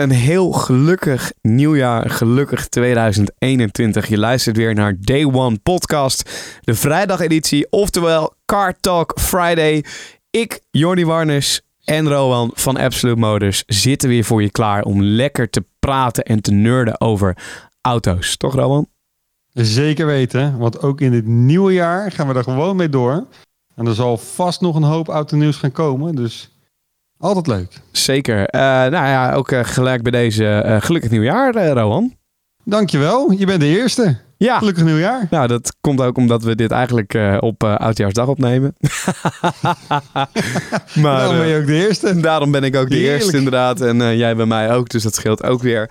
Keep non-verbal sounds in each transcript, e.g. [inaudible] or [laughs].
een heel gelukkig nieuwjaar, gelukkig 2021. Je luistert weer naar Day One Podcast, de vrijdageditie, oftewel Car Talk Friday. Ik, Jordi Warners en Rowan van Absolute Motors zitten weer voor je klaar om lekker te praten en te nerden over auto's. Toch Rowan? Zeker weten, want ook in dit nieuwe jaar gaan we er gewoon mee door. En er zal vast nog een hoop autonieuws gaan komen, dus altijd leuk. Zeker. Eh, nou ja, ook eh, gelijk bij deze eh, gelukkig nieuwjaar, Rowan. Dankjewel, je bent de eerste. Ja. Gelukkig nieuwjaar. Nou, dat komt ook omdat we dit eigenlijk op Oudjaarsdag opnemen. [laughs] maar Daarom ben je ook de eerste. daarom ben ik ook de Heerlijk. eerste inderdaad. En jij bij mij ook, dus dat scheelt ook weer.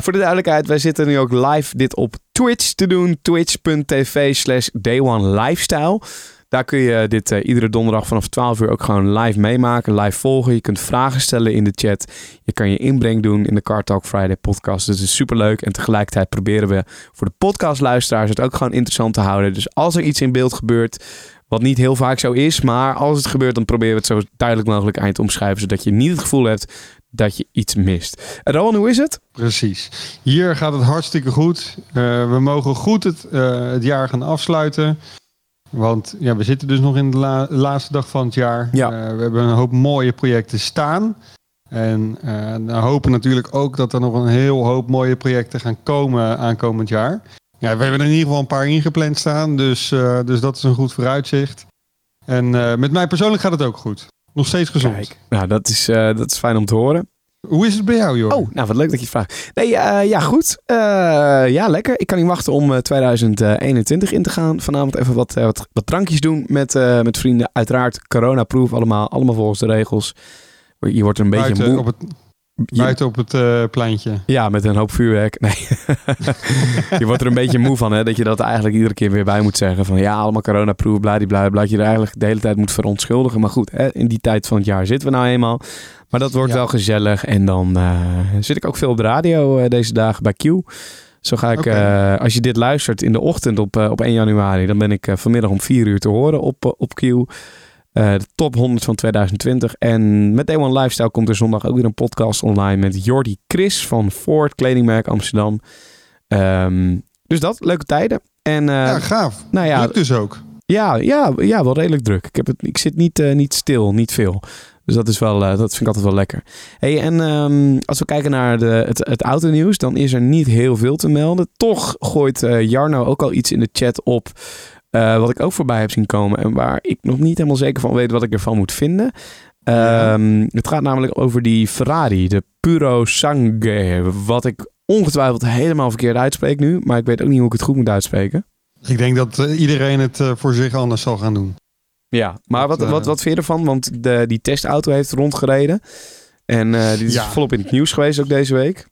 Voor de duidelijkheid, wij zitten nu ook live dit op Twitch te doen. Twitch.tv slash dayonelifestyle. Daar kun je dit eh, iedere donderdag vanaf 12 uur ook gewoon live meemaken, live volgen. Je kunt vragen stellen in de chat. Je kan je inbreng doen in de Car Talk Friday podcast. Dus het is superleuk. En tegelijkertijd proberen we voor de podcastluisteraars het ook gewoon interessant te houden. Dus als er iets in beeld gebeurt, wat niet heel vaak zo is, maar als het gebeurt, dan proberen we het zo duidelijk mogelijk eind te omschrijven, zodat je niet het gevoel hebt dat je iets mist. En Rowan, hoe is het? Precies. Hier gaat het hartstikke goed. Eh, we mogen goed het, eh, het jaar gaan afsluiten. Want ja, we zitten dus nog in de la- laatste dag van het jaar. Ja. Eh, we hebben een hoop mooie projecten staan. En eh, we hopen natuurlijk ook dat er nog een heel hoop mooie projecten gaan komen aankomend jaar. Ja, we hebben er in ieder geval een paar ingepland staan. Dus, eh, dus dat is een goed vooruitzicht. En eh, met mij persoonlijk gaat het ook goed. Nog steeds gezond. Nou, dat is, eh, dat is fijn om te horen. Hoe is het bij jou, joh? Oh, nou wat leuk dat je het vraagt. Nee, eh, ja goed. Eh, ja, lekker. Ik kan niet wachten om eh, 2021 in te gaan. Vanavond even wat, eh, wat, wat drankjes doen met, eh, met vrienden. Uiteraard corona-proof allemaal. Allemaal volgens de regels. Je wordt er een beetje moe. op het, buiten op het eh, pleintje. Ja, met een hoop vuurwerk. Nee. [laughs] je wordt er een beetje moe van, hè? Dat je dat eigenlijk iedere keer weer bij moet zeggen. Van ja, allemaal coronaproof, bladibla. Dat je er eigenlijk de hele tijd moet verontschuldigen. Maar goed, hè, in die tijd van het jaar zitten we nou eenmaal. Maar dat wordt Ja. wel gezellig. En dan eh, zit ik ook veel op de radio eh, deze dagen bij Q. Zo ga ik, eh, als je dit luistert in de ochtend op, op 1 januari, dan ben ik vanmiddag om 4 uur te horen op, op Q. De top 100 van 2020. En met Day One Lifestyle komt er zondag ook weer een podcast online met Jordi Chris van Ford Kledingmerk Amsterdam. Ehm, dus dat, leuke tijden. En ja, gaaf. nou ja, Lukt dus ook. ja, ja, ja, wel redelijk druk. Ik, heb het, ik zit niet, niet stil, niet veel. Dus dat, is wel, eh, dat vind ik altijd wel lekker. Hey, en ehm, als we kijken naar de, het, het autonieuws, dan is er niet heel veel te melden. Toch gooit eh, Jarno ook al iets in de chat op. eh, wat ik ook voorbij heb zien komen. En waar ik nog niet helemaal zeker van weet wat ik ervan moet vinden. Ehm, Het gaat namelijk over die Ferrari, de Puro Sangue. Wat ik ongetwijfeld helemaal verkeerd uitspreek nu. Maar ik weet ook niet hoe ik het goed moet uitspreken. Ik denk dat iedereen het voor zich anders zal gaan doen. Ja, maar wat, Dat, eh, wat, wat vind je ervan? Want de, die testauto heeft rondgereden. En eh, die is Ja. volop in het nieuws geweest ook deze week.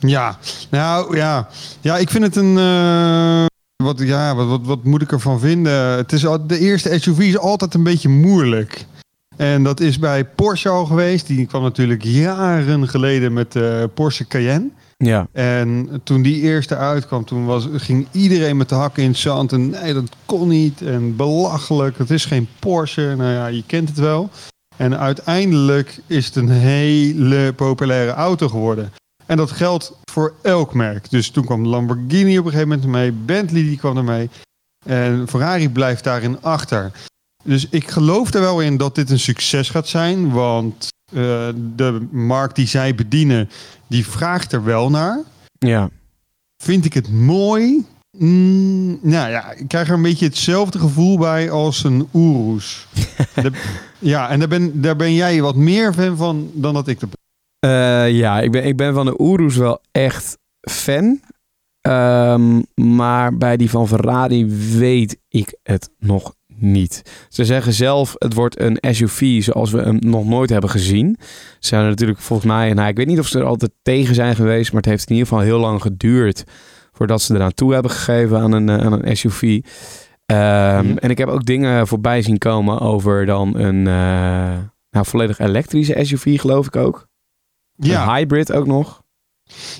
Ja, nou ja. Ja, ik vind het een... eh, wat, ja, wat, wat, wat moet ik ervan vinden? Het is al, de eerste SUV is altijd een beetje moeilijk. En dat is bij Porsche al geweest. Die kwam natuurlijk jaren geleden met de Porsche Cayenne. Ja. En toen die eerste uitkwam, toen was, ging iedereen met de hakken in het zand. En nee, dat kon niet. En belachelijk. Het is geen Porsche. Nou ja, je kent het wel. En uiteindelijk is het een hele populaire auto geworden. En dat geldt voor elk merk. Dus toen kwam Lamborghini op een gegeven moment mee. Bentley die kwam ermee. En Ferrari blijft daarin achter. Dus ik geloof er wel in dat dit een succes gaat zijn. Want eh, de markt die zij bedienen, die vraagt er wel naar. Ja. Vind ik het mooi? Mm, nou ja, ik krijg er een beetje hetzelfde gevoel bij als een Urus. [laughs] De- ja, en daar ben, daar ben jij wat meer fan van dan dat ik er ben. Eh, ja, ik ben, ik ben van de Urus wel echt fan. Ehm, maar bij die van Ferrari weet ik het nog niet. Ze zeggen zelf, het wordt een SUV zoals we hem nog nooit hebben gezien. Ze zijn er natuurlijk volgens mij, nou, ik weet niet of ze er altijd tegen zijn geweest, maar het heeft in ieder geval heel lang geduurd Voordat ze eraan toe hebben gegeven aan een, eh, aan een SUV. Ehm, Mhm. En ik heb ook dingen voorbij zien komen over dan een eh, nou, volledig elektrische SUV, geloof ik ook. Ja, Een hybrid ook nog.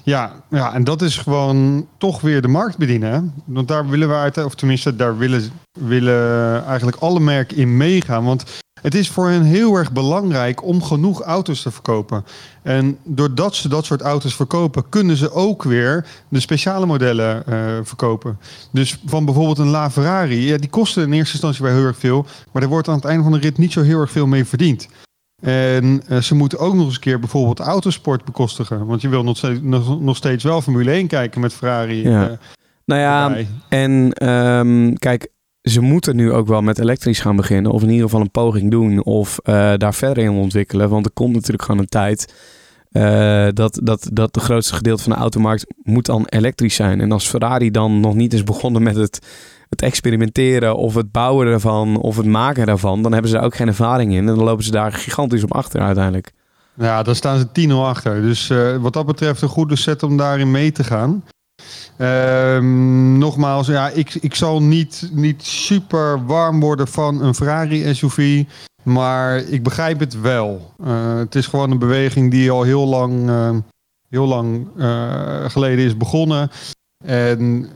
Ja, ja, en dat is gewoon toch weer de markt bedienen. Want daar willen we uit, of tenminste, daar willen, willen eigenlijk alle merken in meegaan. Want het is voor hen heel erg belangrijk om genoeg auto's te verkopen. En doordat ze dat soort auto's verkopen, kunnen ze ook weer de speciale modellen eh, verkopen. Dus van bijvoorbeeld een LaFerrari, ja, die kosten in eerste instantie wel heel erg veel. Maar er wordt aan het einde van de rit niet zo heel erg veel mee verdiend. En eh, ze moeten ook nog eens een keer bijvoorbeeld autosport bekostigen. Want je wil nog steeds, nog, nog steeds wel Formule 1 kijken met Ferrari. Ja. eh, Nou ja, erbij. en ehm, kijk, ze moeten nu ook wel met elektrisch gaan beginnen. Of in ieder geval een poging doen. Of eh, daar verder in ontwikkelen. Want er komt natuurlijk gewoon een tijd dat, dat, dat de grootste gedeelte van de automarkt moet dan elektrisch zijn. En als Ferrari dan nog niet is begonnen met het, het experimenteren of het bouwen ervan of het maken daarvan, dan hebben ze ook geen ervaring in. En dan lopen ze daar gigantisch op achter uiteindelijk. Ja, daar staan ze 10-0 achter. Dus eh, wat dat betreft een goede set om daarin mee te gaan. Ehm, nogmaals, ja, ik, ik zal niet, niet super warm worden van een Ferrari SUV. Maar ik begrijp het wel. Eh, het is gewoon een beweging die al heel lang, eh, heel lang geleden is begonnen. En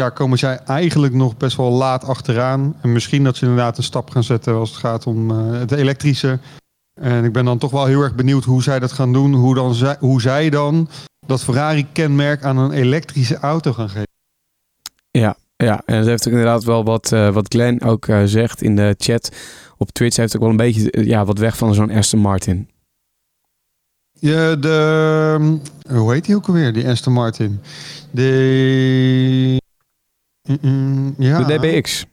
daar komen zij eigenlijk nog best wel laat achteraan. En misschien dat ze inderdaad een stap gaan zetten als het gaat om eh, het elektrische. En ik ben dan toch wel heel erg benieuwd hoe zij dat gaan doen. Hoe, dan zij, hoe zij dan dat Ferrari-kenmerk aan een elektrische auto gaan geven. Ja, ja, en dat heeft ook inderdaad wel wat, eh, wat Glenn ook eh, zegt in de chat op Twitch. Heeft ook wel een beetje ja, wat weg van zo'n Aston Martin. Ja, de... Hoe heet die ook alweer, die Aston Martin? De... Mm, mm, ja, De DBX.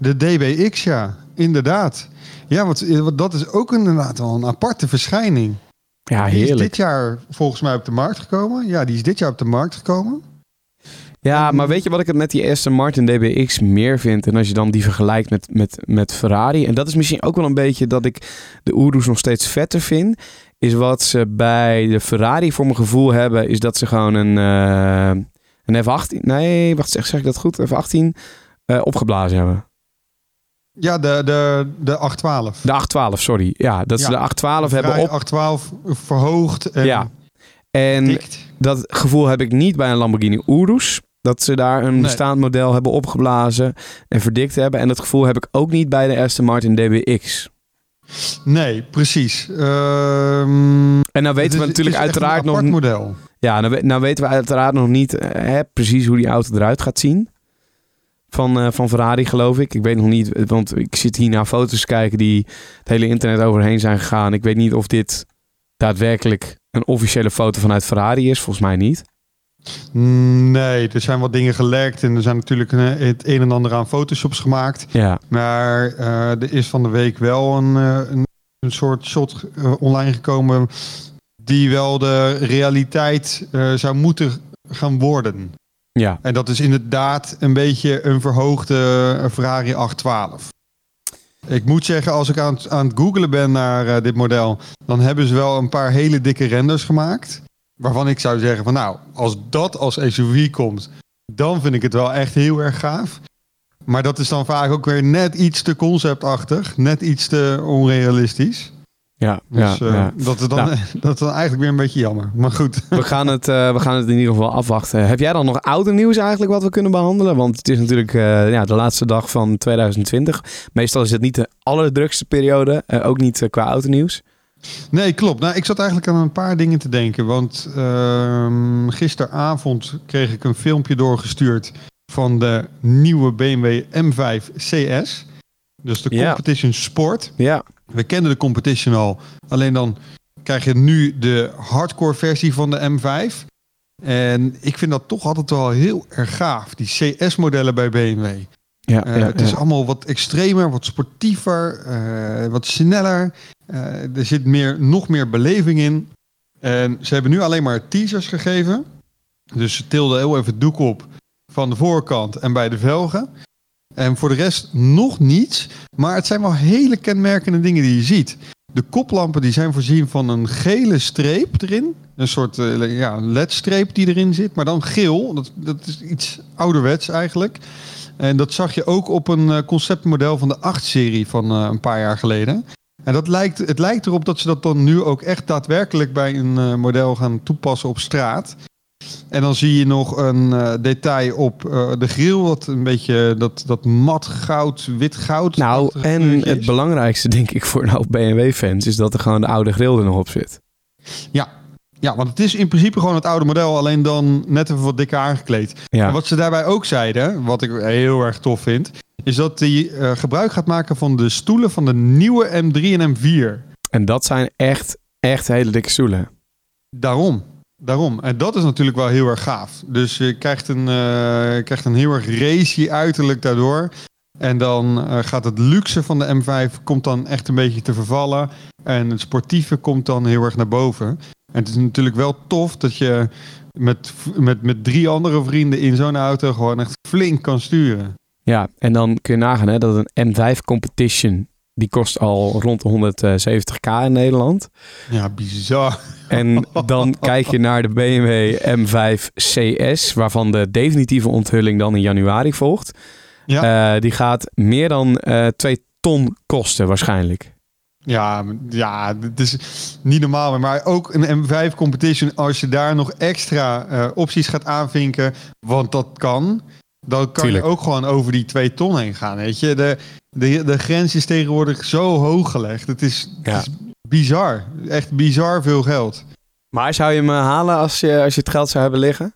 De DBX, ja. Inderdaad. Ja, want, eh, want dat is ook inderdaad wel een aparte verschijning. Ja, Die is heerlijk. dit jaar volgens mij op de markt gekomen. Ja, die is dit jaar op de markt gekomen. Ja, maar weet je wat ik het met die Aston Martin DBX meer vind? En als je dan die vergelijkt met, met, met Ferrari. En dat is misschien ook wel een beetje dat ik de Urus nog steeds vetter vind. Is wat ze bij de Ferrari voor mijn gevoel hebben. Is dat ze gewoon een, eh, een F18... Nee, wacht, zeg, zeg ik dat goed? F18 eh, opgeblazen hebben. Ja, de, de, de 812. De 812, sorry. Ja, dat ze de 812 hebben op... 812 verhoogd en Ja. En dikt. dat gevoel heb ik niet bij een Lamborghini Urus. Dat ze daar een Nee. bestaand model hebben opgeblazen en verdikt hebben. En dat gevoel heb ik ook niet bij de Aston Martin DBX. Nee, precies. Ehm, En nou het weten we natuurlijk uiteraard een nog... apart model. Ja, nou, nou weten we uiteraard nog niet eh, hè, precies hoe die auto eruit gaat zien. Van, eh, van Ferrari, geloof ik. Ik weet nog niet, want ik zit hier naar foto's kijken die het hele internet overheen zijn gegaan. Ik weet niet of dit daadwerkelijk een officiële foto vanuit Ferrari is. Volgens mij niet. Nee, er zijn wat dingen gelekt en er zijn natuurlijk eh, het een en ander aan photoshops gemaakt. Ja, Maar eh, er is van de week wel een, eh, een, een soort shot eh, online gekomen die wel de realiteit eh, zou moeten gaan worden. ja. En dat is inderdaad een beetje een verhoogde eh, Ferrari 812. Ik moet zeggen, als ik aan, het- aan het googelen ben naar eh, dit model, dan hebben ze wel een paar hele dikke renders gemaakt. Waarvan ik zou zeggen van nou, als dat als SUV komt, dan vind ik het wel echt heel erg gaaf. Maar dat is dan vaak ook weer net iets te conceptachtig, net iets te onrealistisch. Ja, Dus ja, eh, ja. Dat, is dan, Nou. [laughs] dat is dan eigenlijk weer een beetje jammer. Maar goed. We gaan, het, eh, we gaan het in ieder geval afwachten. Heb jij dan nog oude nieuws eigenlijk wat we kunnen behandelen? Want het is natuurlijk eh, ja, de laatste dag van 2020. Meestal is het niet de allerdrukste periode. ook niet qua auto nieuws. Nee, klopt. Nou, ik zat eigenlijk aan een paar dingen te denken. Want ehm, gisteravond kreeg ik een filmpje doorgestuurd van de nieuwe BMW M5 CS. Dus de. Competition Sport. Ja, We kenden de Competition al. Alleen dan krijg je nu de hardcore versie van de M5. En ik vind dat toch altijd wel heel erg gaaf. Die CS-modellen bij BMW. ja, Eh, ja, het is ja. allemaal wat extremer, wat sportiever, eh, wat sneller. Eh, er zit meer, nog meer beleving in. En ze hebben nu alleen maar teasers gegeven. Dus ze tilden heel even het doek op van de voorkant en bij de velgen. En voor de rest nog niets. Maar het zijn wel hele kenmerkende dingen die je ziet. De koplampen die zijn voorzien van een gele streep erin. Een soort eh, ja, ledstreep die erin zit, maar dan geel. Dat, dat is iets ouderwets eigenlijk. En dat zag je ook op een eh, conceptmodel van de 8-serie van eh, een paar jaar geleden. En dat lijkt, het lijkt erop dat ze dat dan nu ook echt daadwerkelijk bij een model gaan toepassen op straat. En dan zie je nog een eh, detail op eh, de grill, wat een beetje dat, dat mat goud, wit goud. Nou, en het belangrijkste denk ik voor een hoop BMW-fans is dat er gewoon de oude grill er nog op zit. Ja. ja, want het is in principe gewoon het oude model, alleen dan net even wat dikker aangekleed. Ja. En wat ze daarbij ook zeiden, wat ik heel erg tof vind, is dat hij eh, gebruik gaat maken van de stoelen van de nieuwe M3 en M4. En dat zijn echt, echt hele dikke stoelen. Daarom. Daarom. En dat is natuurlijk wel heel erg gaaf. Dus je krijgt een, eh, je krijgt een heel erg racy uiterlijk daardoor. En dan eh, gaat het luxe van de M5 komt dan echt een beetje te vervallen. En het sportieve komt dan heel erg naar boven. En het is natuurlijk wel tof dat je met, met, met drie andere vrienden in zo'n auto gewoon echt flink kan sturen. Ja, en dan kun je nagaan hè, dat een M5 Competition, die kost al rond de 170k in Nederland. Ja, bizar. En dan [laughs] kijk je naar de BMW M5 CS, waarvan de definitieve onthulling dan in januari volgt. Ja. Eh, die gaat meer dan eh 2 ton kosten waarschijnlijk. Ja, ja, het is niet normaal. Maar ook een M5 competition, als je daar nog extra eh, opties gaat aanvinken, want dat kan, dan kan Tuurlijk. je ook gewoon over die twee ton heen gaan. Weet je, de, de, de grens is tegenwoordig zo hoog gelegd. Het is, Ja. het is bizar. Echt bizar veel geld. Maar zou je hem eh, halen als je, als je het geld zou hebben liggen?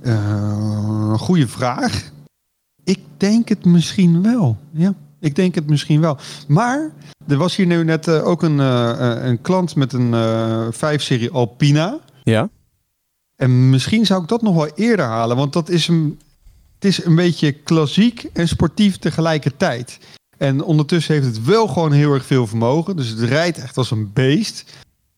Eh goeie vraag. Ik denk het misschien wel. Ja, ik denk het misschien wel. Maar er was hier nu net eh, ook een, een klant met een eh 5-serie Alpina. Ja. En misschien zou ik dat nog wel eerder halen, want dat is een, het is een beetje klassiek en sportief tegelijkertijd. En ondertussen heeft het wel gewoon heel erg veel vermogen. Dus het rijdt echt als een beest.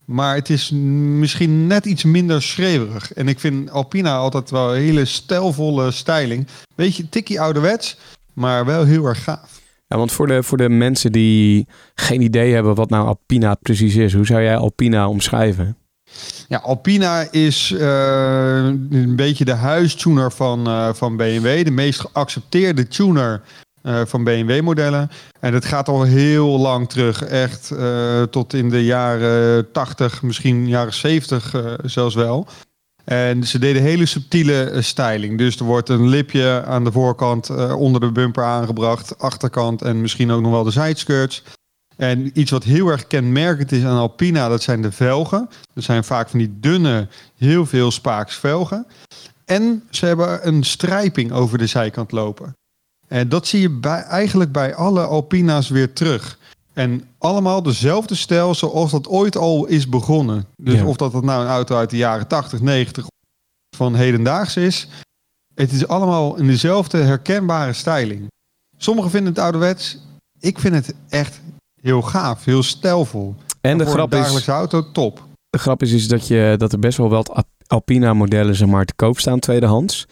Maar het is misschien net iets minder schreeuwerig. En ik vind Alpina altijd wel een hele stijlvolle styling. Beetje tikkie ouderwets, maar wel heel erg gaaf. Ja, want voor de, voor de mensen die geen idee hebben wat nou Alpina precies is, hoe zou jij Alpina omschrijven? Ja, Alpina is eh, een beetje de huistuner van, eh, van BMW. De meest geaccepteerde tuner eh, van BMW-modellen. En het gaat al heel lang terug. Echt tot in de jaren 80, misschien jaren 70 eh, zelfs wel. En ze deden hele subtiele styling. Dus er wordt een lipje aan de voorkant onder de bumper aangebracht. Achterkant en misschien ook nog wel de sideskirts. En iets wat heel erg kenmerkend is aan Alpina, dat zijn de velgen. Dat zijn vaak van die dunne, heel veel spaaks velgen. En ze hebben een strijping over de zijkant lopen. En dat zie je bij, eigenlijk bij alle Alpina's weer terug. En allemaal dezelfde stijl zoals dat ooit al is begonnen. Dus Ja. of dat, dat nou een auto uit de jaren 80, 90 van hedendaags is. Het is allemaal in dezelfde herkenbare styling. Sommigen vinden het ouderwets. Ik vind het echt heel gaaf, heel stijlvol. En de grap, is, auto, top. de grap is, is dat, je, dat er best wel wat Al- Alpina-modellen zeg maar, te koop staan tweedehands.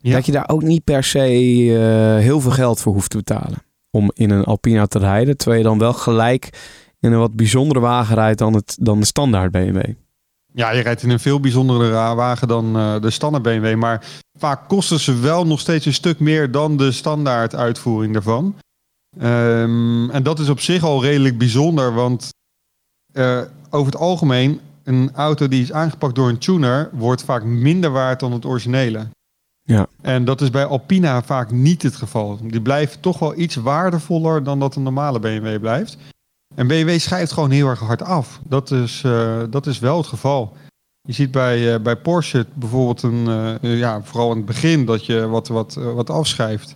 Ja. Dat je daar ook niet per se eh, heel veel geld voor hoeft te betalen. Om in een Alpina te rijden. Terwijl je dan wel gelijk in een wat bijzondere wagen rijdt dan, het, dan de standaard BMW. Ja, je rijdt in een veel bijzondere wagen dan eh, de standaard BMW. Maar vaak kosten ze wel nog steeds een stuk meer dan de standaard uitvoering daarvan. Ehm, en dat is op zich al redelijk bijzonder. Want eh, over het algemeen, een auto die is aangepakt door een tuner... wordt vaak minder waard dan het originele. Ja. En dat is bij Alpina vaak niet het geval. Die blijven toch wel iets waardevoller dan dat een normale BMW blijft. En BMW schrijft gewoon heel erg hard af. Dat is, eh, dat is wel het geval. Je ziet bij, eh, bij Porsche bijvoorbeeld een, ja, vooral in het begin dat je wat, wat, wat afschrijft.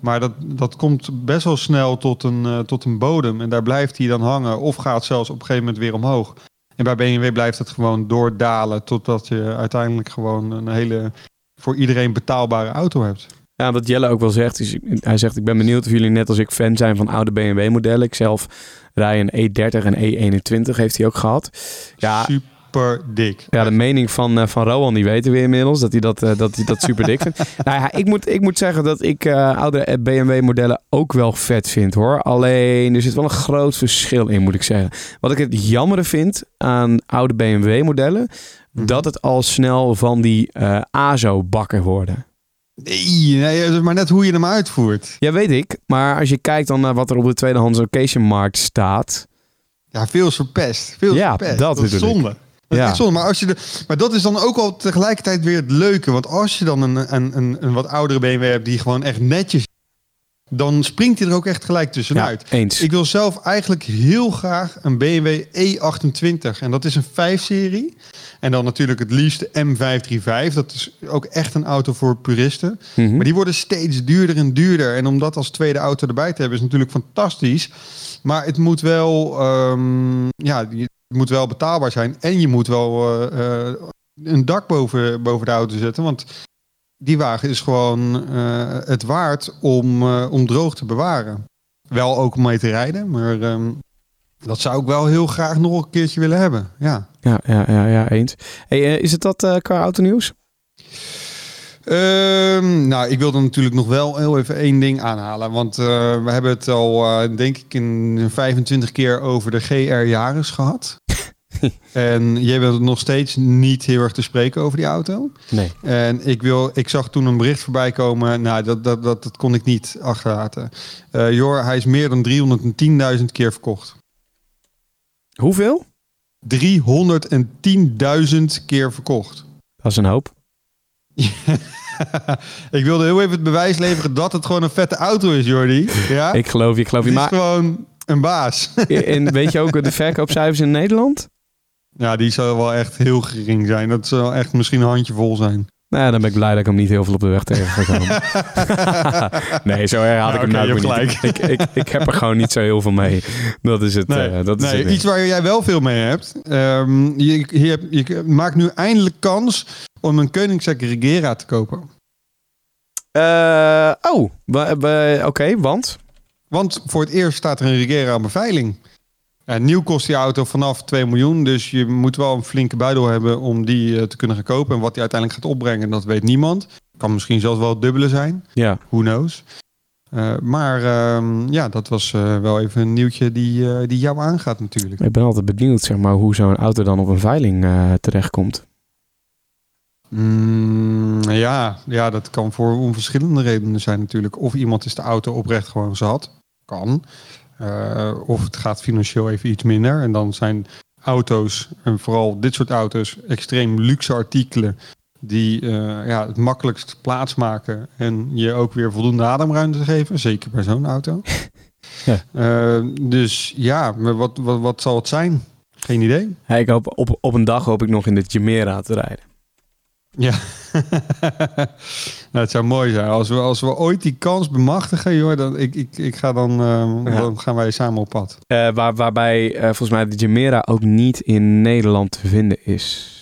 Maar dat, dat komt best wel snel tot een, eh, tot een bodem. En daar blijft hij dan hangen. Of gaat zelfs op een gegeven moment weer omhoog. En bij BMW blijft het gewoon doordalen. Totdat je uiteindelijk gewoon een hele voor iedereen betaalbare auto hebt. Ja, wat Jelle ook wel zegt, is, hij zegt ik ben benieuwd of jullie net als ik fan zijn van oude BMW modellen. Ik zelf rij een E30 en E21 heeft hij ook gehad. Ja, Super super dik. Ja, de mening van, eh, van Rowan, die weten we inmiddels. Dat hij dat, eh, dat, hij dat super dik vindt. [laughs] nou ja, ik moet, ik moet zeggen dat ik eh, oudere BMW-modellen ook wel vet vind hoor. Alleen, er zit wel een groot verschil in, moet ik zeggen. Wat ik het jammere vind aan oude BMW-modellen... Mhm. dat het al snel van die ASO-bakken worden. Nee, nee, is maar net hoe je hem uitvoert. Ja, weet ik. Maar als je kijkt dan naar wat er op de tweedehands occasion-markt staat... Ja, veel is verpest. Veel is Ja, verpest. dat is bedoel ik. zonde. Ja. zonde. Maar, als je de, maar dat is dan ook al tegelijkertijd weer het leuke. Want als je dan een, een, een, een wat oudere BMW hebt die gewoon echt netjes... dan springt hij er ook echt gelijk tussenuit. Ja, eens. Ik wil zelf eigenlijk heel graag een BMW E28. En dat is een 5-serie. En dan natuurlijk het liefst M535. Dat is ook echt een auto voor puristen. Mhm. Maar die worden steeds duurder en duurder. En om dat als tweede auto erbij te hebben is natuurlijk fantastisch. Maar het moet wel, ehm, ja, moet wel betaalbaar zijn. En je moet wel eh, eh, een dak boven, boven de auto zetten. Want die wagen is gewoon eh, het waard om, om droog te bewaren. Wel ook om mee te rijden, maar ehm, dat zou ik wel heel graag nog een keertje willen hebben. Ja. Ja, ja, ja, ja eens. Hey, is het dat qua autonieuws? Ehm, nou, ik wilde natuurlijk nog wel heel even één ding aanhalen. Want we hebben het al, denk ik, in 25 keer over de GR Yaris gehad. En jij bent nog steeds niet heel erg te spreken over die auto. Nee. En ik, wil, ik zag toen een bericht voorbij komen. Nou, dat, dat, dat, dat kon ik niet achterlaten. Eh Jor, hij is meer dan 310.000 keer verkocht. Hoeveel? 310.000 keer verkocht. Dat is een hoop. [laughs] ik wilde heel even het bewijs leveren dat het gewoon een vette auto is, Jordi. Ja? Ik geloof je, ik geloof je. Die is Maar gewoon een baas. en weet je ook de verkoopcijfers in Nederland? Ja, die zal wel echt heel gering zijn. Dat zal echt misschien een handjevol zijn. Nou ja, dan ben ik blij dat ik hem niet heel veel op de weg tegen ga komen. [laughs] nee, zo erg had Ja, ik hem nou niet. Ik, ik, ik heb er gewoon niet zo heel veel mee. Dat is het. eh, dat is nee het iets waar jij wel veel mee hebt. Ehm, je, je, maakt nu eindelijk kans om een Koenigsegg Regera te kopen. Eh, oh, oké, want? Want voor het eerst staat er een Regera op beveiling. Ja, nieuw kost die auto vanaf 2 miljoen. Dus je moet wel een flinke buidel hebben om die eh, te kunnen gaan kopen. En wat die uiteindelijk gaat opbrengen, dat weet niemand. Kan misschien zelfs wel het dubbele zijn. Ja, Who knows. Eh, maar ehm, ja, dat was eh, wel even een nieuwtje die, die jou aangaat natuurlijk. ik ben altijd benieuwd zeg maar, hoe zo'n auto dan op een veiling terechtkomt. Mm, ja, ja, dat kan voor onverschillende redenen zijn natuurlijk. Of iemand is de auto oprecht gewoon zat. Kan. Eh, of het gaat financieel even iets minder. En dan zijn auto's, en vooral dit soort auto's, extreem luxe artikelen. Die eh, ja, het makkelijkst plaatsmaken. En je ook weer voldoende ademruimte geven. Zeker bij zo'n auto. [laughs] Ja. Eh, dus ja, maar wat, wat, wat zal het zijn? Geen idee. Ik hoop, op, op een dag hoop ik nog in de Chimera te rijden. Ja, [laughs] nou, het zou mooi zijn. Als we, als we ooit die kans bemachtigen, joh, dan, ik, ik, ik ga dan, eh, Ja. dan gaan wij samen op pad. Eh, waar, waarbij eh, volgens mij de Chimera ook niet in Nederland te vinden is.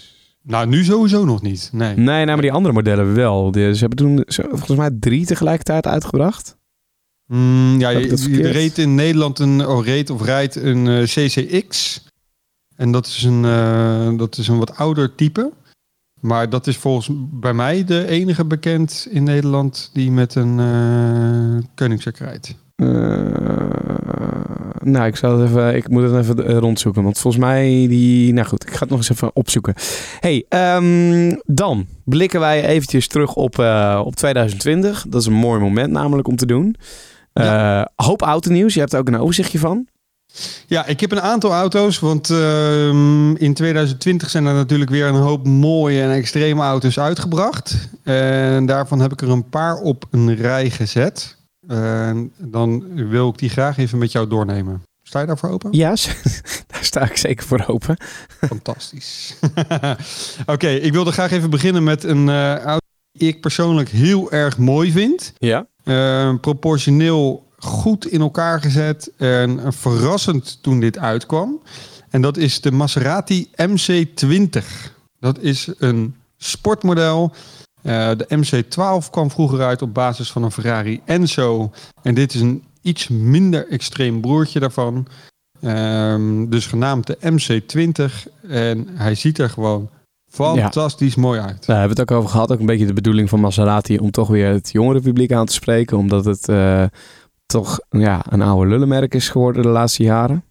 Nou, nu sowieso nog niet. Nee. Nee, nou, maar die andere modellen wel. Die- ze hebben toen volgens mij drie tegelijkertijd uitgebracht. Mm, ja, je, reed in Nederland een, oh, reed of rijdt een CCX. En dat is, een, dat is een wat ouder type. Maar dat is volgens bij mij de enige bekend in Nederland die met een uh, rijdt. Eh, nou, ik, zal het even, ik moet het even eh, rondzoeken. Want volgens mij die... Nou goed, ik ga het nog eens even opzoeken. hey, ehm, dan blikken wij eventjes terug op, op 2020. Dat is een mooi moment namelijk om te doen. Eh, hoop autonieuws. Je hebt er ook een overzichtje van. Ja, ik heb een aantal auto's, want ehm, in 2020 zijn er natuurlijk weer een hoop mooie en extreme auto's uitgebracht. En daarvan heb ik er een paar op een rij gezet. En dan wil ik die graag even met jou doornemen. Sta je daarvoor open? Ja, [laughs] daar sta ik zeker voor open. Fantastisch. [laughs] Oké, ik wilde graag even beginnen met een eh, auto die ik persoonlijk heel erg mooi vind. Ja. Eh, proportioneel goed in elkaar gezet en verrassend toen dit uitkwam. En dat is de Maserati MC20. Dat is een sportmodel. Eh, de MC12 kwam vroeger uit op basis van een Ferrari Enzo. En dit is een iets minder extreem broertje daarvan. Ehm, dus genaamd de MC20. En hij ziet er gewoon fantastisch mooi uit. Nou, we hebben het ook over gehad. Ook een beetje de bedoeling van Maserati om toch weer het jongere publiek aan te spreken. Omdat het eh, toch ja, een oude lullenmerk is geworden de laatste jaren.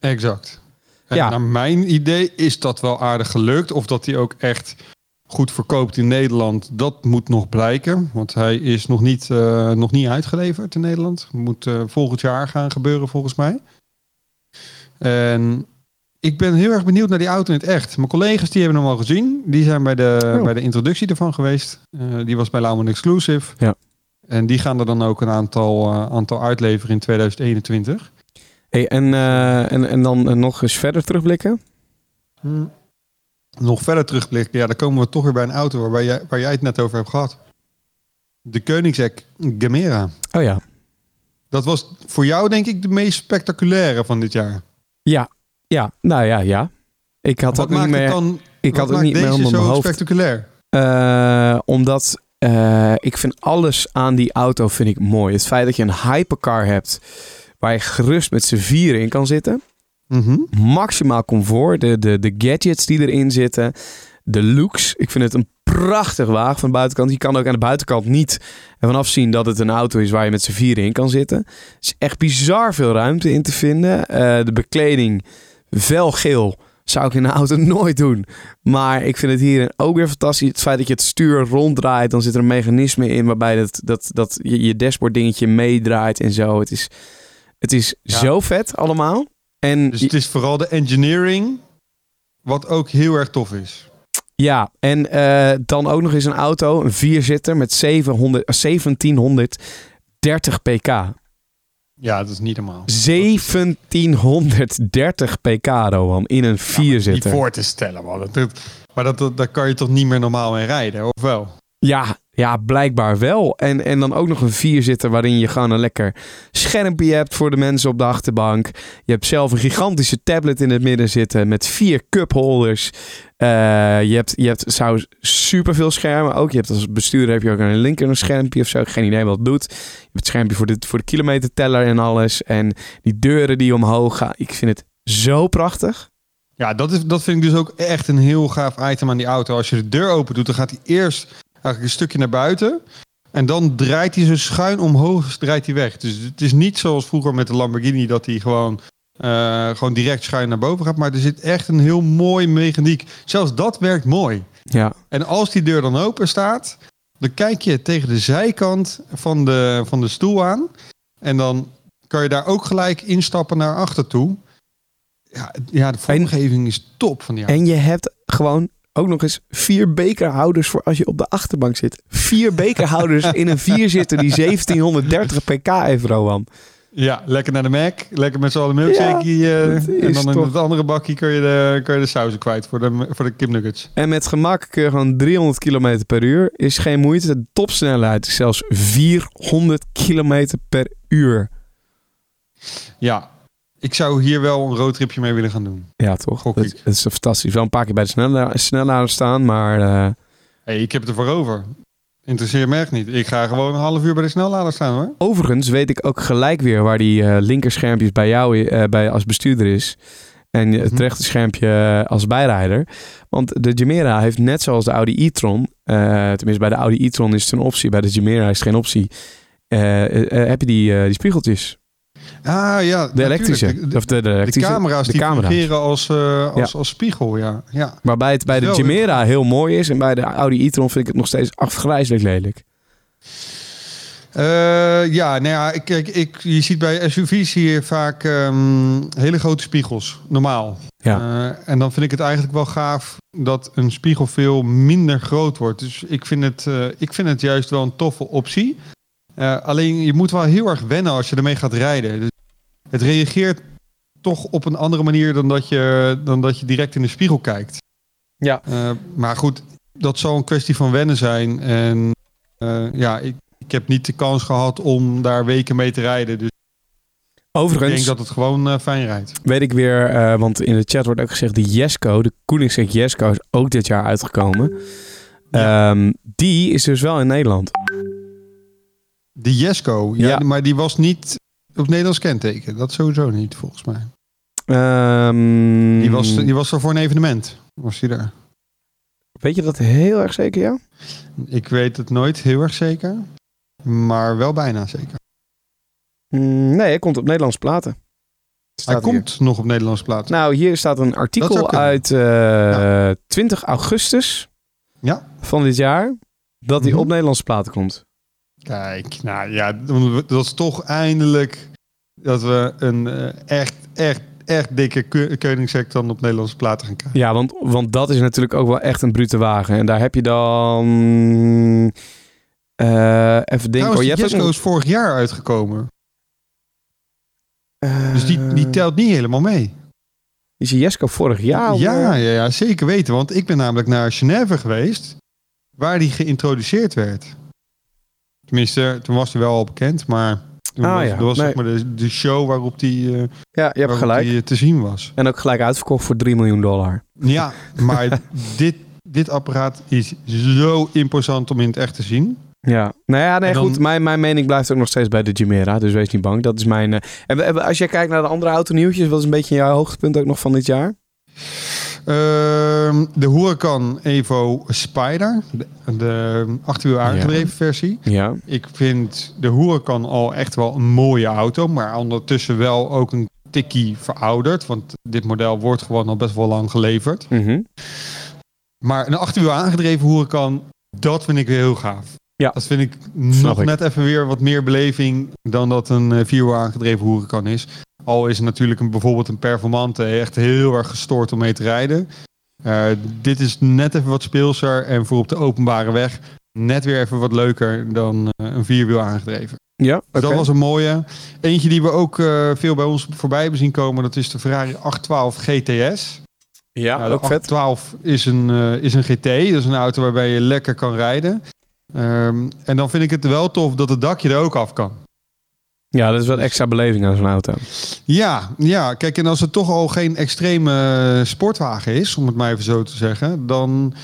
Exact. En Ja. naar mijn idee is dat wel aardig gelukt. Of dat hij ook echt goed verkoopt in Nederland, dat moet nog blijken. Want hij is nog niet, eh, nog niet uitgeleverd in Nederland. Moet eh, volgend jaar gaan gebeuren volgens mij. En ik ben heel erg benieuwd naar die auto in het echt. Mijn collega's die hebben hem al gezien. Die zijn bij de, Oh. bij de introductie ervan geweest. Eh, die was bij Lauman Exclusive. Ja. En die gaan er dan ook een aantal, eh, aantal uitleveren in 2021. Hey, en, eh, en, en dan eh, nog eens verder terugblikken. Nog verder terugblikken, ja, dan komen we toch weer bij een auto waarbij jij, waar jij het net over hebt gehad. De Koenigsegg Gemera. Oh ja. Dat was voor jou denk ik de meest spectaculaire van dit jaar. Ja, ja. Nou ja, ja. Ik had Wat dat niet maakt meer... het dan ik had het niet meer onder mijn zo hoofd. spectaculair? Eh, omdat eh, ik vind alles aan die auto vind ik mooi. Het feit dat je een hypercar hebt waar je gerust met z'n vieren in kan zitten. Mhm. Maximaal comfort. De, de, de gadgets die erin zitten. De looks. Ik vind het een prachtig wagen van de buitenkant. Je kan ook aan de buitenkant niet ervan afzien dat het een auto is waar je met z'n vieren in kan zitten. Er is echt bizar veel ruimte in te vinden. Eh, de bekleding felgeel zou ik in een auto [laughs] nooit doen. Maar ik vind het hier ook weer fantastisch. Het feit dat je het stuur ronddraait, dan zit er een mechanisme in waarbij dat, dat, dat je, je dashboard dingetje meedraait en zo. Het is, het is Ja. zo vet allemaal. En Dus het is vooral de engineering wat ook heel erg tof is. ja, en eh, dan ook nog eens een auto, een vierzitter met 700, eh, 1730 pk. Ja, dat is niet normaal. 1730 pk, Rowan, in een Niet vierzitter. voor te stellen, man. Dat, dat- maar dat, dat, daar kan je toch niet meer normaal mee rijden, of wel? Ja, ja, blijkbaar wel. En, en dan ook nog een vierzitter waarin je gewoon een lekker schermpje hebt voor de mensen op de achterbank. Je hebt zelf een gigantische tablet in het midden zitten met vier cupholders. Eh, je hebt, je hebt zou superveel schermen ook. Je hebt als bestuurder heb je ook de linker een schermpje of zo. Geen idee wat het doet. Je hebt het schermpje voor de, voor de kilometerteller en alles. En die deuren die omhoog gaan. Ik vind het zo prachtig. Ja, dat, is, dat vind ik dus ook echt een heel gaaf item aan die auto. Als je de deur open doet, dan gaat hij eerst eigenlijk een stukje naar buiten. En dan draait hij zo schuin omhoog, draait hij weg. Dus het is niet zoals vroeger met de Lamborghini dat hij gewoon, eh, gewoon direct schuin naar boven gaat. Maar er zit echt een heel mooi mechaniek. Zelfs dat werkt mooi. Ja, En als die deur dan open staat, dan kijk je tegen de zijkant van de, van de stoel aan. En dan kan je daar ook gelijk instappen naar achter toe. Ja, ja de vormgeving is top van die auto. En je hebt gewoon ook nog eens vier bekerhouders voor als je op de achterbank zit. Vier bekerhouders in een vierzitter die 1730 pk heeft, Rowan. Ja, lekker naar de Mac. Lekker met z'n allen milkshake. Ja, eh, dat en dan in het andere bakje kun je de, kun je de sauzen kwijt voor de, voor de kipnuggets. En met gemak kun je gewoon 300 km per uur. Is geen moeite. De topsnelheid is zelfs 400 km per uur. Ja, ik zou hier wel een roadtripje mee willen gaan doen. Ja, toch? Gok Dat, ik. dat is fantastisch. Wel een paar keer bij de snellader staan, maar... eh, hey, ik heb het ervoor over. Interesseert me echt niet. Ik ga gewoon een half uur bij de snellader staan hoor. Overigens weet ik ook gelijk weer waar die eh linkerschermpjes bij jou eh, bij als bestuurder is. En het Mhm. rechter schermpje als bijrijder. Want de Gemera heeft net zoals de Audi e-tron. tenminste, bij de Audi e-tron is het een optie. Bij de Gemera is het geen optie. heb je die, die spiegeltjes. Ah ja, De elektrische. De, of de, de camera's de die camera's. fungeren als, eh, als, als spiegel, ja. ja. Waarbij het bij de Gemera heel mooi is. En bij de Audi e-tron vind ik het nog steeds afgrijzelijk lelijk. Eh, ja, nou ja, ik, ik, je ziet bij SUV's hier vaak ehm, hele grote spiegels, normaal. Ja. Eh, en dan vind ik het eigenlijk wel gaaf dat een spiegel veel minder groot wordt. Dus ik vind het, ik vind het juist wel een toffe optie. Eh, alleen je moet wel heel erg wennen als je ermee gaat rijden. Dus het reageert toch op een andere manier dan dat je, dan dat je direct in de spiegel kijkt. Ja. Eh, maar goed, dat zal een kwestie van wennen zijn. En eh, ja, ik, ik heb niet de kans gehad om daar weken mee te rijden. Dus ik Overigens denk dat het gewoon fijn rijdt. weet ik weer, eh, want in de chat wordt ook gezegd... de Jesco, de Koenigsegg Jesco is ook dit jaar uitgekomen. Ehm, die is dus wel in Nederland. De Jesco, ja, Ja. maar die was niet op Nederlands kenteken. Dat sowieso niet, volgens mij. Ehm, Die was, die was er voor een evenement. Was die daar? Weet je dat heel erg zeker, ja? Ik weet het nooit heel erg zeker. Maar wel bijna zeker. Mm, nee, hij komt op Nederlandse platen. Hij hier. komt nog op Nederlandse plaat. Nou, hier staat een artikel uit eh, 20 augustus Ja. van dit jaar. Dat hij Mhm. op Nederlandse platen komt. Kijk, nou ja, dat is toch eindelijk dat we een eh, echt, echt, echt dikke Ke- Koenigsegg dan op Nederlandse platen gaan krijgen. Ja, want, want dat is natuurlijk ook wel echt een brute wagen. En daar heb je dan... eh, even denken. Die Je hebt ook is vorig jaar uitgekomen. eh, Dus die, die telt niet helemaal mee. Is Jesco vorig jaar? ja, ja, ja, zeker weten. Want ik ben namelijk naar Genève geweest, waar die geïntroduceerd werd. Tenminste, toen was hij wel al bekend, maar toen Ah, was, ja. was Nee. zeg maar de, de show waarop die, eh, Ja, je hebt gelijk. die eh, te zien was. En ook gelijk uitverkocht voor 3 miljoen dollar. Ja, [laughs] maar dit, dit apparaat is zo imposant om in het echt te zien. Ja, nou ja, nee, dan- goed. Mijn, mijn mening blijft ook nog steeds bij de Chimera. Dus wees niet bang. Dat is mijn. En we- en als jij kijkt naar de andere autonieuwtjes, wat is een beetje jouw hoogtepunt ook nog van dit jaar? Ehm, de Huracan Evo Spider, de, de achterwiel aangedreven versie. Ja. Ik vind de Huracan al echt wel een mooie auto, maar ondertussen wel ook een tikkie verouderd. Want dit model wordt gewoon al best wel lang geleverd. Mhm. Maar een achterwiel aangedreven Huracan, dat vind ik weer heel gaaf. Ja. Dat vind ik Snap nog ik. net even weer wat meer beleving dan dat een eh, vierwiel aangedreven Huracan is. Al is natuurlijk een, bijvoorbeeld een performante echt heel erg gestoord om mee te rijden. Eh, dit is net even wat speelser en voor op de openbare weg net weer even wat leuker dan eh, een vierwiel aangedreven. Ja, Dus. Dat was een mooie. Eentje die we ook eh, veel bij ons voorbij hebben zien komen, dat is de Ferrari 812 GTS. Ja, Nou, de ook vet. 812 is een, is een GT, dat is een auto waarbij je lekker kan rijden. Ehm, en dan vind ik het wel tof dat het dakje er ook af kan. Ja, dat is wat extra beleving aan zo'n auto. Ja, ja, kijk, en als het toch al geen extreme sportwagen is, om het maar even zo te zeggen, dan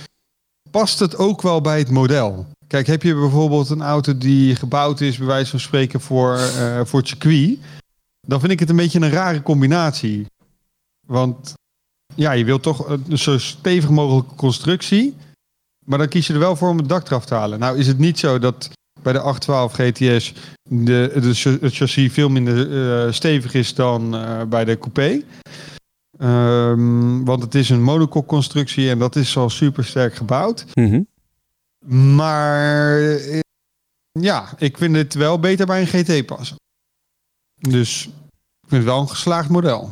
past het ook wel bij het model. Kijk, heb je bijvoorbeeld een auto die gebouwd is, bij wijze van spreken, voor, eh, voor het circuit, dan vind ik het een beetje een rare combinatie. Want ja, je wilt toch een zo stevig mogelijke constructie, maar dan kies je er wel voor om het dak eraf te halen. Nou is het niet zo dat bij de 812 GTS de, de, het chassis veel minder eh, stevig is dan eh, bij de coupé. Ehm, want het is een monocoque-constructie en dat is al super sterk gebouwd. Mhm. Maar eh, ja, ik vind het wel beter bij een GT passen. Dus ik vind het wel een geslaagd model.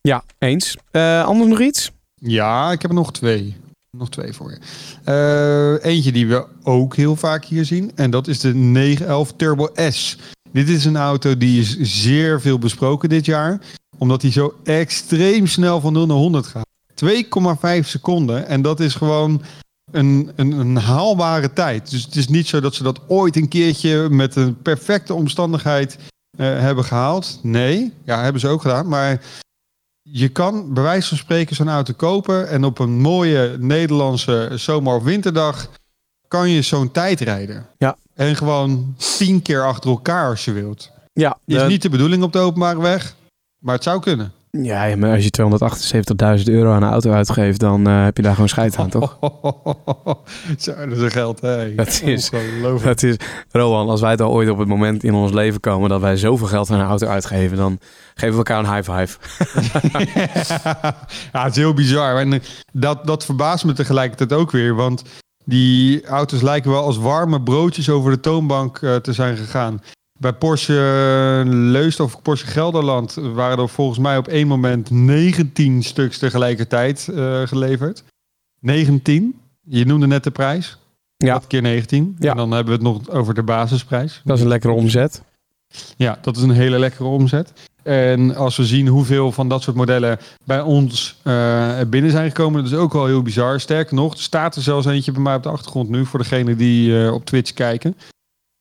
Ja, eens. Anders nog iets? Ja, ik heb er nog twee. Nog twee voor je. Eh, eentje die we ook heel vaak hier zien. En dat is de 911 Turbo S. Dit is een auto die is zeer veel besproken dit jaar. Omdat hij zo extreem snel van 0 naar 100 gaat. 2,5 seconden. En dat is gewoon een, een, een haalbare tijd. Dus het is niet zo dat ze dat ooit een keertje met een perfecte omstandigheid eh, hebben gehaald. Nee, ja, hebben ze ook gedaan. Maar je kan bij wijze van spreken zo'n auto kopen en op een mooie Nederlandse zomer- of winterdag kan je zo'n tijd rijden. Ja. En gewoon tien keer achter elkaar als je wilt. Ja, Is de- niet de bedoeling op de openbare weg, maar het zou kunnen. Ja, maar als je 278.000 euro aan een auto uitgeeft, dan eh, heb je daar gewoon scheid aan, toch? [laughs] Zo, dat is een geld. Hè. Dat is-. Dat is, Rowan, als wij al ooit op het moment in ons leven komen dat wij zoveel geld aan een auto uitgeven, dan geven we elkaar een high five. [laughs] ja, het is heel bizar. En eh, dat, dat verbaast me tegelijkertijd ook weer. Want die auto's lijken wel als warme broodjes over de toonbank eh, te zijn gegaan. Bij Porsche eh, Leusden of Porsche Gelderland waren er volgens mij op één moment 19 stuks tegelijkertijd eh, geleverd. 19. Je noemde net de prijs. Ja. Dat keer 19. Ja. En dan hebben we het nog over de basisprijs. Dat is een lekkere omzet. Ja, dat is een hele lekkere omzet. En als we zien hoeveel van dat soort modellen bij ons eh, binnen zijn gekomen, dat is ook wel heel bizar. Sterker nog, er staat er zelfs eentje bij mij op de achtergrond nu voor degene die op Twitch kijken.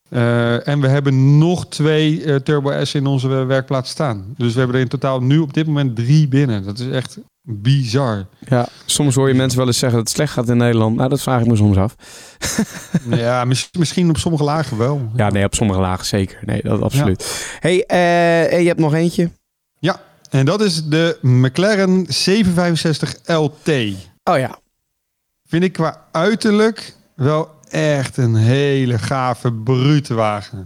Eh, en we hebben nog twee eh, Turbo S in onze werkplaats staan. Dus we hebben er in totaal nu op dit moment drie binnen. Dat is echt bizar. Ja, soms hoor je mensen wel eens zeggen dat het slecht gaat in Nederland. Nou, dat vraag ik me soms af. [laughs] ja, mis- misschien op sommige lagen wel. Ja, nee, op sommige lagen zeker. Nee, dat absoluut. hey, eh, je hebt nog eentje. en dat is de McLaren 765 LT. Oh ja. Vind ik qua uiterlijk wel echt een hele gave, brute wagen.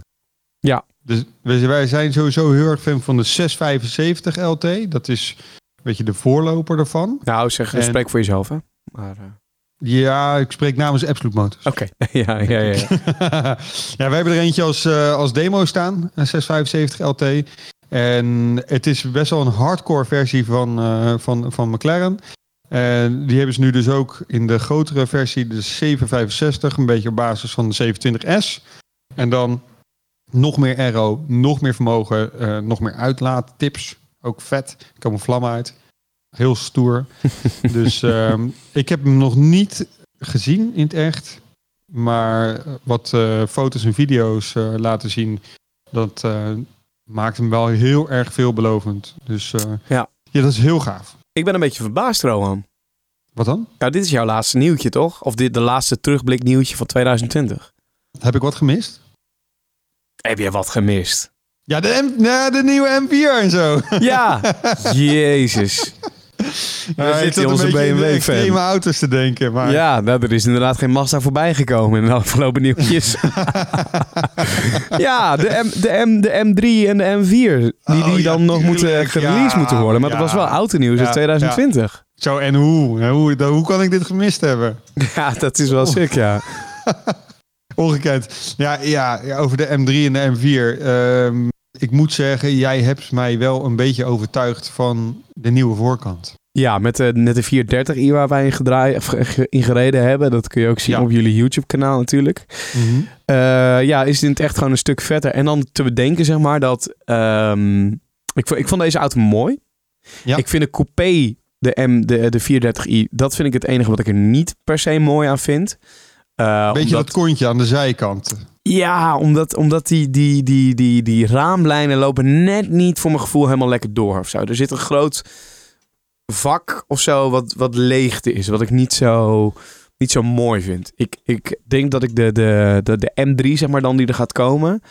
Ja. Dus wij zijn sowieso heel erg fan van de 675 LT. Dat is een beetje de voorloper ervan. Nou, zeg, En- spreek voor jezelf, hè. Maar, eh, Ja, ik spreek namens Absolute Motors. Oké. [laughs] ja, ja, ja. ja, [laughs] wij hebben er eentje als, eh, als demo staan, een 675 LT. En het is best wel een hardcore versie van, eh, van, van McLaren. En die hebben ze nu dus ook in de grotere versie, de 765, een beetje op basis van de 720S. En dan nog meer aero, nog meer vermogen, eh, nog meer uitlaattips. Ook vet, er komen vlammen uit. Heel stoer. [laughs] dus ehm, ik heb hem nog niet gezien in het echt. Maar wat eh, foto's en video's eh, laten zien, dat eh, maakt hem wel heel erg veelbelovend. Dus eh, Ja. ja, dat is heel gaaf. Ik ben een beetje verbaasd, Rohan. Wat dan? Nou, dit is jouw laatste nieuwtje, toch? Of dit de laatste terugblik nieuwtje van 2020? Heb ik wat gemist? Heb je wat gemist? Ja, de, M, ja, de nieuwe M4 en zo. Ja, [laughs] jezus. Ja, Daar zit onze in de BMW-fan. auto's te denken. Maar Ja, nou, er is inderdaad geen Mazda voorbij gekomen in de afgelopen nieuwtjes. [laughs] ja, de, M, de, M, de M3 en de M4, die, die Oh, ja, dan nog moeten gereleased Ja, moeten worden. Maar ja. dat was wel autonieuws Ja, uit 2020. Zo, en hoe? Hoe, hoe kan ik dit gemist hebben? [laughs] Ja. dat is wel sick, ja. [laughs] Ongekend. Ja, ja, ja, over de M3 en de M4. Ehm, ik moet zeggen, jij hebt mij wel een beetje overtuigd van de nieuwe voorkant. Ja, met de, met de 430i waar wij in, gedraai, eh, gereden hebben. Dat kun je ook zien Ja. op jullie YouTube-kanaal natuurlijk. Eh, ja, is dit echt gewoon een stuk vetter. En dan te bedenken, zeg maar, dat... ehm, ik, ik vond deze auto mooi. Ja. Ik vind de coupé, de, M, de, de 430i, dat vind ik het enige wat ik er niet per se mooi aan vind. Eh, Beetje omdat, dat kontje aan de zijkant. Ja, omdat, omdat die, die, die, die, die raamlijnen lopen net niet voor mijn gevoel helemaal lekker door of zo. Er zit een groot vak of zo wat, wat leegte is, wat ik niet zo, niet zo mooi vind. Ik, ik denk dat ik de, de, de, de M3, zeg maar dan, die er gaat komen,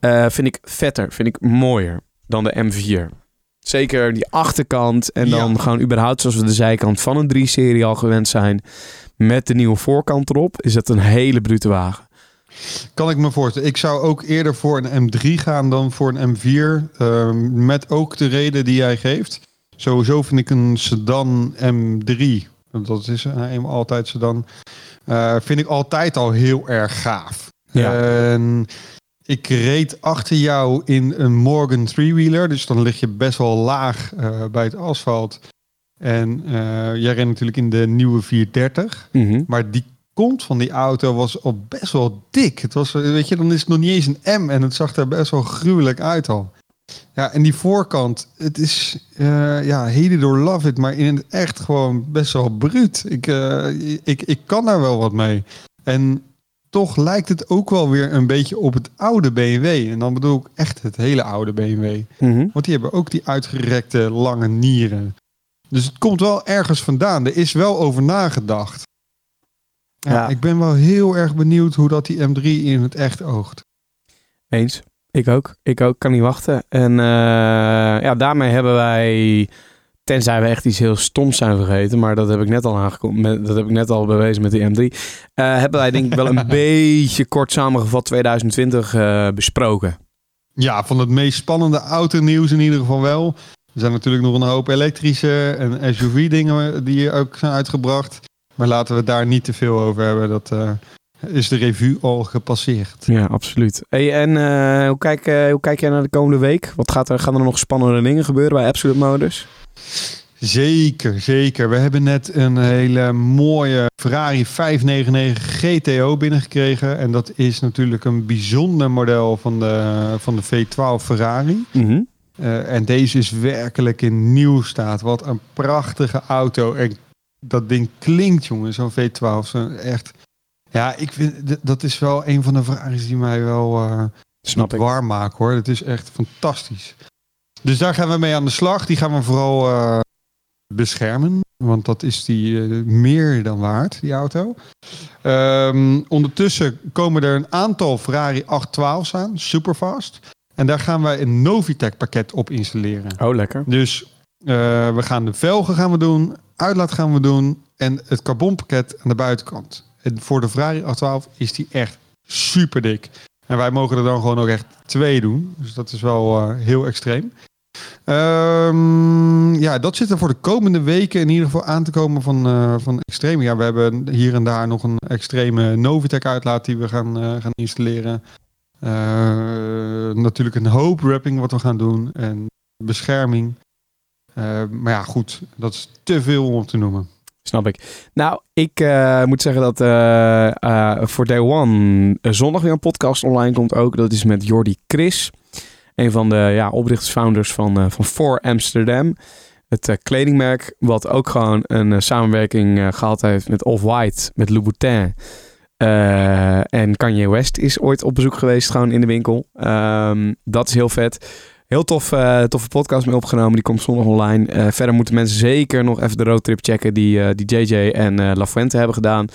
eh, vind ik vetter, vind ik mooier dan de M4. Zeker die achterkant en dan Ja. gewoon überhaupt zoals we de zijkant van een 3-serie al gewend zijn. Met de nieuwe voorkant erop is het een hele brute wagen. Kan ik me voorstellen. Ik zou ook eerder voor een M3 gaan dan voor een M4. ehm, met ook de reden die jij geeft. Sowieso vind ik een sedan M3, want dat is eenmaal altijd sedan, eh, vind ik altijd al heel erg gaaf. Ja. En ik reed achter jou in een Morgan three-wheeler, dus dan lig je best wel laag eh, bij het asfalt. En eh, jij reed natuurlijk in de nieuwe 430. Mhm. Maar die kont van die auto was al best wel dik. Het was, weet je, dan is het nog niet eens een M en het zag er best wel gruwelijk uit al. Ja, en die voorkant, het is, eh ja, heden door love it, maar in het echt gewoon best wel bruut. Ik, eh, ik, ik kan daar wel wat mee. En toch lijkt het ook wel weer een beetje op het oude BMW. En dan bedoel ik echt het hele oude BMW. Mhm. Want die hebben ook die uitgerekte lange nieren. Dus het komt wel ergens vandaan. Er is wel over nagedacht. Ja, Ja. Ik ben wel heel erg benieuwd hoe dat die M3 in het echt oogt. Eens. Ik ook. Ik ook. Kan niet wachten. En eh, ja, daarmee hebben wij, tenzij we echt iets heel stoms zijn vergeten, maar dat heb ik net al aangekomen, dat heb ik net al bewezen met die M3, eh, hebben wij denk ik wel een [laughs] beetje kort samengevat 2020 eh, besproken. Ja, van het meest spannende autonieuws in ieder geval wel. Er zijn natuurlijk nog een hoop elektrische en SUV-dingen die ook zijn uitgebracht. Maar laten we het daar niet te veel over hebben. Dat is de revue al gepasseerd. Ja, absoluut. Hey, en eh, hoe, kijk, eh, hoe kijk jij naar de komende week? Wat gaat er, gaan er nog spannende dingen gebeuren bij Absolute Motors? Zeker, zeker. We hebben net een hele mooie Ferrari 599 GTO binnengekregen. En dat is natuurlijk een bijzonder model van de, van de V12 Ferrari. Mhm. Eh, en deze is werkelijk in nieuw staat. Wat een prachtige auto. En dat ding klinkt, jongen, zo'n V12. Zo echt. Ja, ik vind dat is wel een van de Ferraris die mij wel eh, Snap warm maken hoor. Het is echt fantastisch. Dus daar gaan we mee aan de slag. Die gaan we vooral eh, beschermen. Want dat is die eh, meer dan waard, die auto. Ehm, ondertussen komen er een aantal Ferrari 812's aan. Superfast. En daar gaan wij een Novitec pakket op installeren. Oh, lekker. Dus we gaan de velgen gaan we doen, uitlaat gaan we doen en het carbonpakket aan de buitenkant. En voor de Ferrari 812 is die echt super dik. En wij mogen er dan gewoon ook echt twee doen. Dus dat is wel eh, heel extreem. Ehm, ja, dat zit er voor de komende weken in ieder geval aan te komen van, eh van extreme. Ja, we hebben hier en daar nog een extreme Novitec uitlaat die we gaan, eh, gaan installeren. Natuurlijk een hoop wrapping wat we gaan doen en bescherming. Maar ja, goed, dat is te veel om op te noemen. Snap ik. Nou, ik eh, moet zeggen dat eh, eh, voor Day One zondag weer een podcast online komt ook. Dat is met Jordi Chris. Een van de ja, oprichters, founders van, van For Amsterdam. Het kledingmerk wat ook gewoon een samenwerking eh, gehad heeft met Off-White, met Louboutin. En Kanye West is ooit op bezoek geweest, gewoon in de winkel. Ehm, dat is heel vet. Heel tof, eh, toffe podcast mee opgenomen. Die komt zondag online. Eh, verder moeten mensen zeker nog even de roadtrip checken die, eh, die JJ en eh La Fuente hebben gedaan.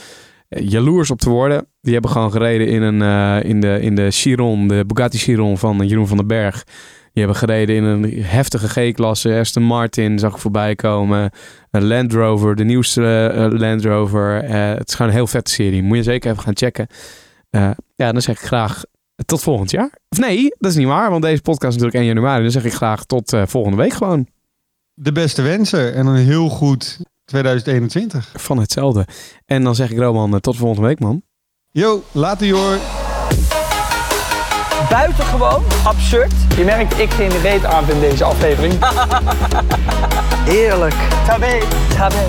Jaloers op te worden. Die hebben gewoon gereden in, een, in, de, in de Chiron, de Bugatti Chiron van Jeroen van den Berg. Die hebben gereden in een heftige G-klasse. Aston Martin zag ik voorbij komen. Een Land Rover, de nieuwste Land Rover. Het is gewoon een heel vette serie. Moet je zeker even gaan checken. Ja, dan zeg ik graag tot volgend jaar. Of nee, dat is niet waar, want deze podcast is natuurlijk 1 januari. Dan zeg ik graag tot eh, volgende week gewoon. De beste wensen en een heel goed 2021. Van hetzelfde. En dan zeg ik Roman, eh, tot volgende week man. Yo, later joh. Buitengewoon absurd. Je merkt, ik geen reet aan in deze aflevering. [laughs] Heerlijk. Tabé. Tabé.